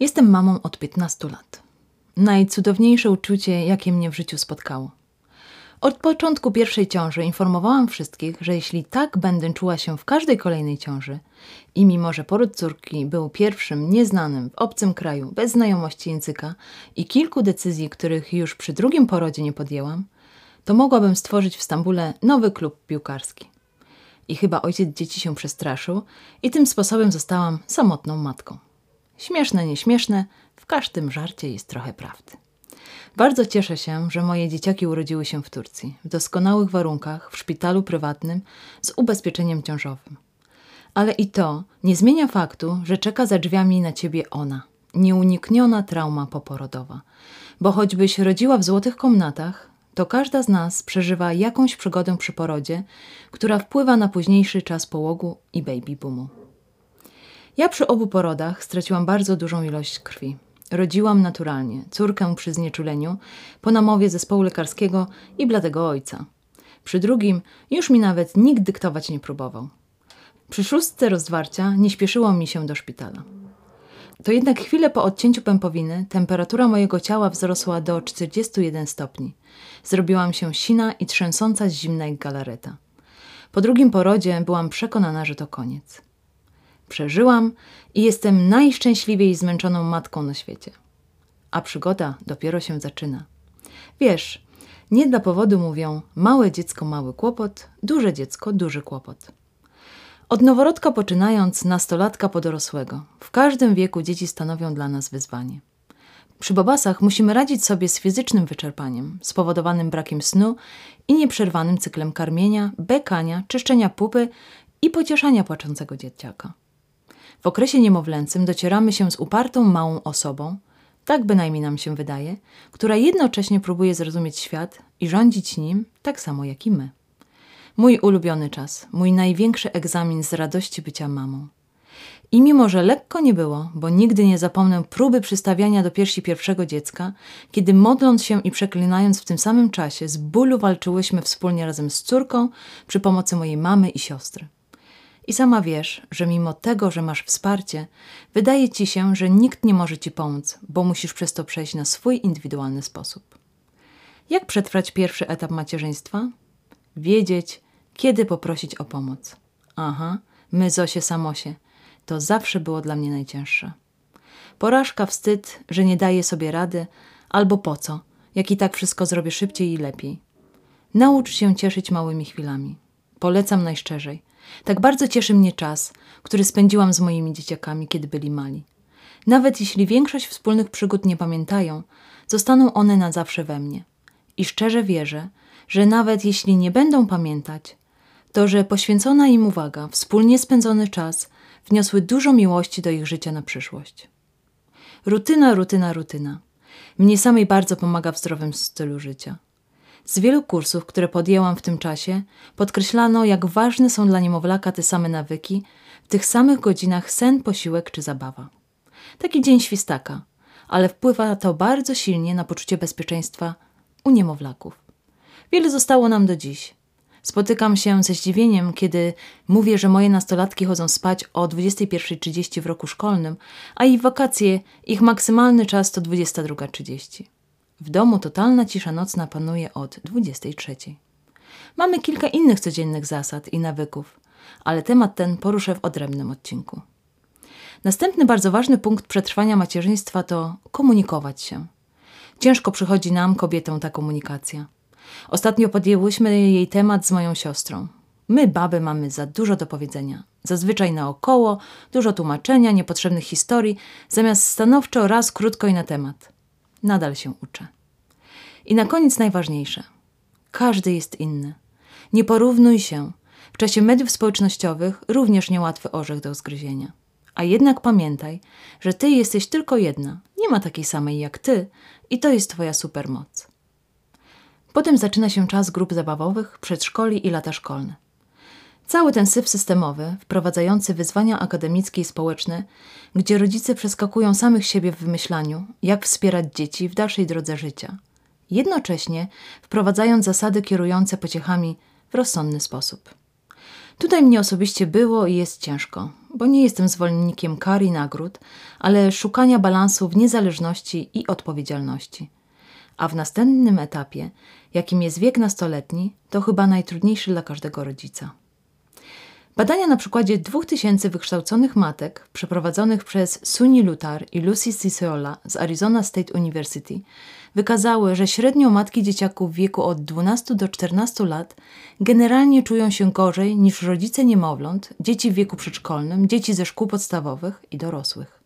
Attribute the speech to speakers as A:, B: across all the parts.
A: Jestem mamą od 15 lat. Najcudowniejsze uczucie, jakie mnie w życiu spotkało. Od początku pierwszej ciąży informowałam wszystkich, że jeśli tak będę czuła się w każdej kolejnej ciąży i mimo, że poród córki był pierwszym nieznanym w obcym kraju, bez znajomości języka i kilku decyzji, których już przy drugim porodzie nie podjęłam, to mogłabym stworzyć w Stambule nowy klub piłkarski. I chyba ojciec dzieci się przestraszył i tym sposobem zostałam samotną matką. Śmieszne, nieśmieszne, w każdym żarcie jest trochę prawdy. Bardzo cieszę się, że moje dzieciaki urodziły się w Turcji, w doskonałych warunkach, w szpitalu prywatnym, z ubezpieczeniem ciążowym. Ale i to nie zmienia faktu, że czeka za drzwiami na ciebie ona, nieunikniona trauma poporodowa. Bo choćbyś rodziła w złotych komnatach, to każda z nas przeżywa jakąś przygodę przy porodzie, która wpływa na późniejszy czas połogu i baby boomu. Ja przy obu porodach straciłam bardzo dużą ilość krwi. Rodziłam naturalnie, córkę przy znieczuleniu, po namowie zespołu lekarskiego i bladego ojca. Przy drugim już mi nawet nikt dyktować nie próbował. Przy szóstce rozwarcia nie śpieszyło mi się do szpitala. To jednak chwilę po odcięciu pępowiny temperatura mojego ciała wzrosła do 41 stopni. Zrobiłam się sina i trzęsąca z zimna jak galareta. Po drugim porodzie byłam przekonana, że to koniec. Przeżyłam i jestem najszczęśliwiej zmęczoną matką na świecie. A przygoda dopiero się zaczyna. Wiesz, nie dla powodu mówią małe dziecko mały kłopot, duże dziecko duży kłopot. Od noworodka poczynając nastolatka po dorosłego, w każdym wieku dzieci stanowią dla nas wyzwanie. Przy bobasach musimy radzić sobie z fizycznym wyczerpaniem, spowodowanym brakiem snu i nieprzerwanym cyklem karmienia, bekania, czyszczenia pupy i pocieszania płaczącego dzieciaka. W okresie niemowlęcym docieramy się z upartą małą osobą, tak bynajmniej nam się wydaje, która jednocześnie próbuje zrozumieć świat i rządzić nim tak samo jak i my. Mój ulubiony czas, mój największy egzamin z radości bycia mamą. I mimo, że lekko nie było, bo nigdy nie zapomnę próby przystawiania do piersi pierwszego dziecka, kiedy modląc się i przeklinając w tym samym czasie, z bólu walczyłyśmy wspólnie razem z córką przy pomocy mojej mamy i siostry. I sama wiesz, że mimo tego, że masz wsparcie, wydaje ci się, że nikt nie może ci pomóc, bo musisz przez to przejść na swój indywidualny sposób. Jak przetrwać pierwszy etap macierzyństwa? Wiedzieć, kiedy poprosić o pomoc. Aha, my Zosie Samosie. To zawsze było dla mnie najcięższe. Porażka, wstyd, że nie daję sobie rady, albo po co, jak i tak wszystko zrobię szybciej i lepiej. Naucz się cieszyć małymi chwilami. Polecam najszczerzej. Tak bardzo cieszy mnie czas, który spędziłam z moimi dzieciakami, kiedy byli mali. Nawet jeśli większość wspólnych przygód nie pamiętają, zostaną one na zawsze we mnie. I szczerze wierzę, że nawet jeśli nie będą pamiętać, to że poświęcona im uwaga, wspólnie spędzony czas wniosły dużo miłości do ich życia na przyszłość. Rutyna, rutyna, rutyna. Mnie samej bardzo pomaga w zdrowym stylu życia. Z wielu kursów, które podjęłam w tym czasie, podkreślano, jak ważne są dla niemowlaka te same nawyki, w tych samych godzinach sen, posiłek czy zabawa. Taki dzień świstaka, ale wpływa to bardzo silnie na poczucie bezpieczeństwa u niemowlaków. Wiele zostało nam do dziś. Spotykam się ze zdziwieniem, kiedy mówię, że moje nastolatki chodzą spać o 21.30 w roku szkolnym, a ich wakacje, ich maksymalny czas to 22.30. W domu totalna cisza nocna panuje od 23. Mamy kilka innych codziennych zasad i nawyków, ale temat ten poruszę w odrębnym odcinku. Następny bardzo ważny punkt przetrwania macierzyństwa to komunikować się. Ciężko przychodzi nam, kobietom, ta komunikacja. Ostatnio podjęłyśmy jej temat z moją siostrą. My, baby, mamy za dużo do powiedzenia. Zazwyczaj naokoło, dużo tłumaczenia, niepotrzebnych historii, zamiast stanowczo raz krótko i na temat. Nadal się uczę. I na koniec najważniejsze. Każdy jest inny. Nie porównuj się. W czasie mediów społecznościowych również niełatwy orzech do zgryzienia. A jednak pamiętaj, że ty jesteś tylko jedna. Nie ma takiej samej jak ty i to jest twoja supermoc. Potem zaczyna się czas grup zabawowych, przedszkoli i lata szkolne. Cały ten syf systemowy, wprowadzający wyzwania akademickie i społeczne, gdzie rodzice przeskakują samych siebie w wymyślaniu, jak wspierać dzieci w dalszej drodze życia, jednocześnie wprowadzając zasady kierujące pociechami w rozsądny sposób. Tutaj mnie osobiście było i jest ciężko, bo nie jestem zwolennikiem kar i nagród, ale szukania balansu w niezależności i odpowiedzialności. A w następnym etapie, jakim jest wiek nastoletni, to chyba najtrudniejszy dla każdego rodzica. Badania na przykładzie 2000 wykształconych matek przeprowadzonych przez Suni Lutar i Lucy Cisola z Arizona State University wykazały, że średnio matki dzieciaków w wieku od 12 do 14 lat generalnie czują się gorzej niż rodzice niemowląt, dzieci w wieku przedszkolnym, dzieci ze szkół podstawowych i dorosłych.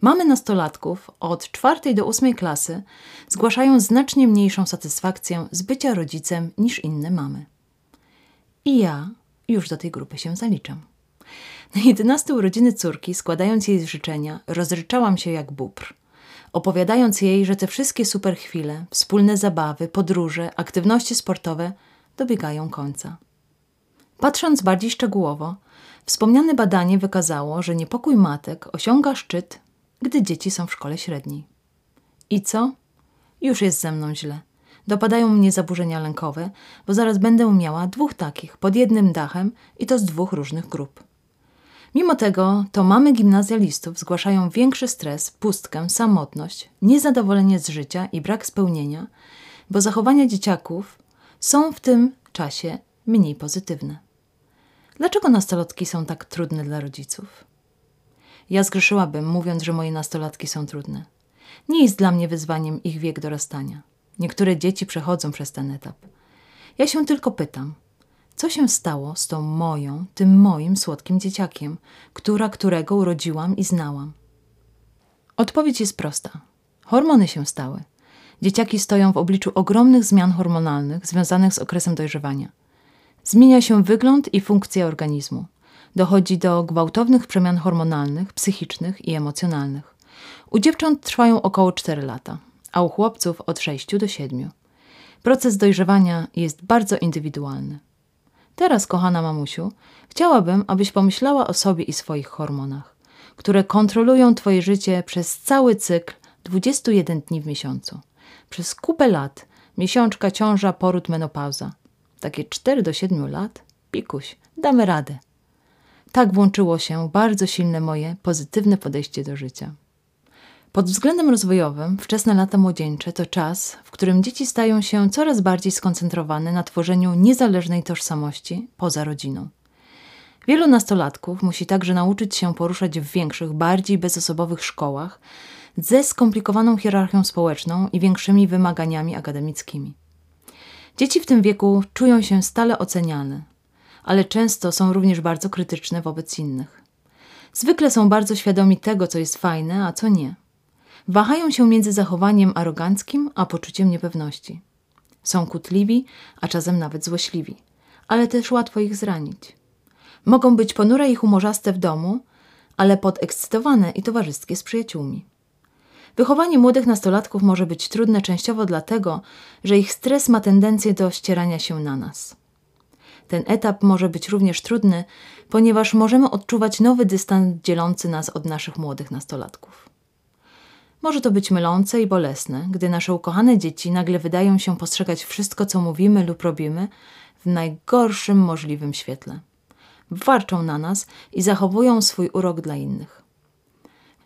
A: Mamy nastolatków od czwartej do ósmej klasy zgłaszają znacznie mniejszą satysfakcję z bycia rodzicem niż inne mamy. I ja już do tej grupy się zaliczam. Na 11 urodziny córki, składając jej życzenia, rozryczałam się jak bóbr. Opowiadając jej, że te wszystkie super chwile, wspólne zabawy, podróże, aktywności sportowe dobiegają końca. Patrząc bardziej szczegółowo, wspomniane badanie wykazało, że niepokój matek osiąga szczyt, gdy dzieci są w szkole średniej. I co? Już jest ze mną źle. Dopadają mnie zaburzenia lękowe, bo zaraz będę miała dwóch takich pod jednym dachem i to z dwóch różnych grup. Mimo tego, to mamy gimnazjalistów zgłaszają większy stres, pustkę, samotność, niezadowolenie z życia i brak spełnienia, bo zachowania dzieciaków są w tym czasie mniej pozytywne. Dlaczego nastolatki są tak trudne dla rodziców? Ja zgrzeszyłabym, mówiąc, że moje nastolatki są trudne. Nie jest dla mnie wyzwaniem ich wiek dorastania. Niektóre dzieci przechodzą przez ten etap. Ja się tylko pytam, co się stało z tą moją, tym moim słodkim dzieciakiem, która którego urodziłam i znałam? Odpowiedź jest prosta. Hormony się stały. Dzieciaki stoją w obliczu ogromnych zmian hormonalnych związanych z okresem dojrzewania. Zmienia się wygląd i funkcja organizmu. Dochodzi do gwałtownych przemian hormonalnych, psychicznych i emocjonalnych. U dziewcząt trwają około 4 lata a u chłopców od 6 do 7. Proces dojrzewania jest bardzo indywidualny. Teraz, kochana mamusiu, chciałabym, abyś pomyślała o sobie i swoich hormonach, które kontrolują Twoje życie przez cały cykl 21 dni w miesiącu. Przez kupę lat, miesiączka, ciąża, poród, menopauza. Takie 4 do 7 lat, pikuś, damy radę. Tak włączyło się bardzo silne moje pozytywne podejście do życia. Pod względem rozwojowym wczesne lata młodzieńcze to czas, w którym dzieci stają się coraz bardziej skoncentrowane na tworzeniu niezależnej tożsamości poza rodziną. Wielu nastolatków musi także nauczyć się poruszać w większych, bardziej bezosobowych szkołach ze skomplikowaną hierarchią społeczną i większymi wymaganiami akademickimi. Dzieci w tym wieku czują się stale oceniane, ale często są również bardzo krytyczne wobec innych. Zwykle są bardzo świadomi tego, co jest fajne, a co nie. Wahają się między zachowaniem aroganckim a poczuciem niepewności. Są kutliwi, a czasem nawet złośliwi, ale też łatwo ich zranić. Mogą być ponure i humorzaste w domu, ale podekscytowane i towarzyskie z przyjaciółmi. Wychowanie młodych nastolatków może być trudne częściowo dlatego, że ich stres ma tendencję do ścierania się na nas. Ten etap może być również trudny, ponieważ możemy odczuwać nowy dystans dzielący nas od naszych młodych nastolatków. Może to być mylące i bolesne, gdy nasze ukochane dzieci nagle wydają się postrzegać wszystko, co mówimy lub robimy, w najgorszym możliwym świetle. Warczą na nas i zachowują swój urok dla innych.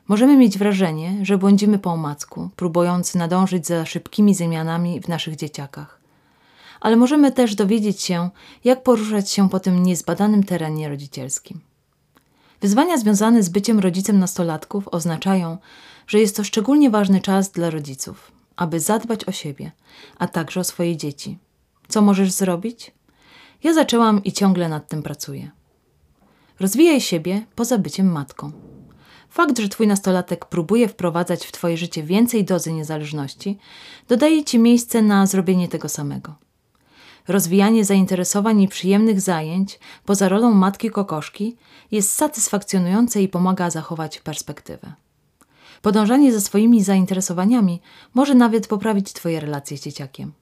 A: Możemy mieć wrażenie, że błądzimy po omacku, próbując nadążyć za szybkimi zmianami w naszych dzieciakach. Ale możemy też dowiedzieć się, jak poruszać się po tym niezbadanym terenie rodzicielskim. Wyzwania związane z byciem rodzicem nastolatków oznaczają, że jest to szczególnie ważny czas dla rodziców, aby zadbać o siebie, a także o swoje dzieci. Co możesz zrobić? Ja zaczęłam i ciągle nad tym pracuję. Rozwijaj siebie poza byciem matką. Fakt, że twój nastolatek próbuje wprowadzać w twoje życie więcej dozy niezależności, dodaje ci miejsce na zrobienie tego samego. Rozwijanie zainteresowań i przyjemnych zajęć poza rolą matki kokoszki jest satysfakcjonujące i pomaga zachować perspektywę. Podążanie za swoimi zainteresowaniami może nawet poprawić Twoje relacje z dzieciakiem,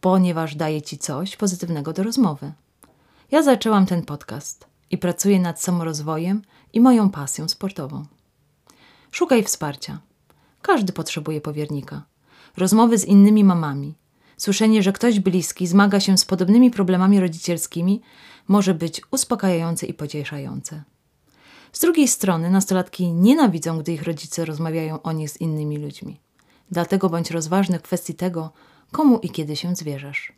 A: ponieważ daje Ci coś pozytywnego do rozmowy. Ja zaczęłam ten podcast i pracuję nad samorozwojem i moją pasją sportową. Szukaj wsparcia. Każdy potrzebuje powiernika. Rozmowy z innymi mamami. Słyszenie, że ktoś bliski zmaga się z podobnymi problemami rodzicielskimi, może być uspokajające i pocieszające. Z drugiej strony nastolatki nienawidzą, gdy ich rodzice rozmawiają o nich z innymi ludźmi. Dlatego bądź rozważny w kwestii tego, komu i kiedy się zwierzasz.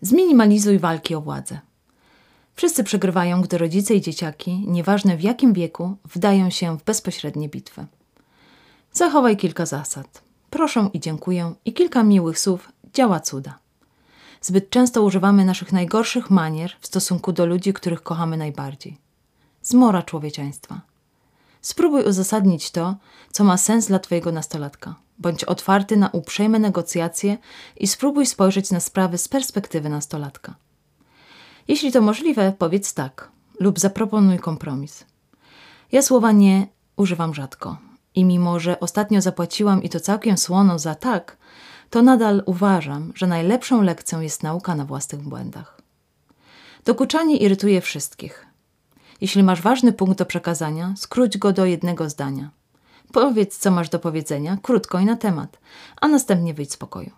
A: Zminimalizuj walki o władzę. Wszyscy przegrywają, gdy rodzice i dzieciaki, nieważne w jakim wieku, wdają się w bezpośrednie bitwy. Zachowaj kilka zasad. Proszę i dziękuję i kilka miłych słów działa cuda. Zbyt często używamy naszych najgorszych manier w stosunku do ludzi, których kochamy najbardziej. Zmora człowieczeństwa. Spróbuj uzasadnić to, co ma sens dla Twojego nastolatka. Bądź otwarty na uprzejme negocjacje i spróbuj spojrzeć na sprawy z perspektywy nastolatka. Jeśli to możliwe, powiedz tak lub zaproponuj kompromis. Ja słowa nie używam rzadko i mimo, że ostatnio zapłaciłam i to całkiem słono za tak, to nadal uważam, że najlepszą lekcją jest nauka na własnych błędach. Dokuczanie irytuje wszystkich. Jeśli masz ważny punkt do przekazania, skróć go do jednego zdania. Powiedz, co masz do powiedzenia, krótko i na temat, a następnie wyjdź z pokoju.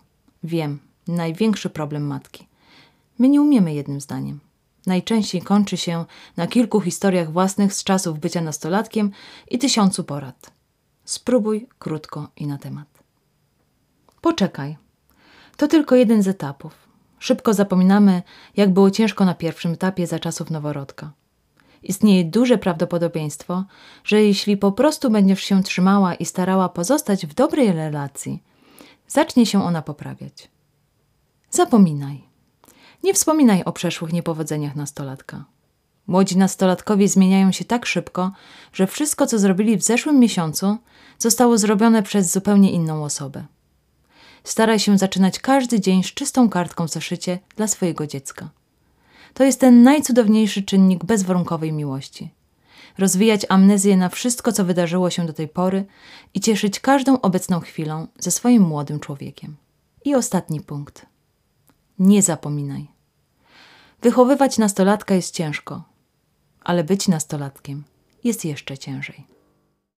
A: Wiem, największy problem matki. My nie umiemy jednym zdaniem. Najczęściej kończy się na kilku historiach własnych z czasów bycia nastolatkiem i tysiącu porad. Spróbuj krótko i na temat. Poczekaj. To tylko jeden z etapów. Szybko zapominamy, jak było ciężko na pierwszym etapie za czasów noworodka. Istnieje duże prawdopodobieństwo, że jeśli po prostu będziesz się trzymała i starała pozostać w dobrej relacji, zacznie się ona poprawiać. Zapominaj. Nie wspominaj o przeszłych niepowodzeniach nastolatka. Młodzi nastolatkowie zmieniają się tak szybko, że wszystko, co zrobili w zeszłym miesiącu, zostało zrobione przez zupełnie inną osobę. Staraj się zaczynać każdy dzień z czystą kartką w zeszycie dla swojego dziecka. To jest ten najcudowniejszy czynnik bezwarunkowej miłości. Rozwijać amnezję na wszystko, co wydarzyło się do tej pory i cieszyć każdą obecną chwilą ze swoim młodym człowiekiem. I ostatni punkt. Nie zapominaj. Wychowywać nastolatka jest ciężko, ale być nastolatkiem jest jeszcze ciężej.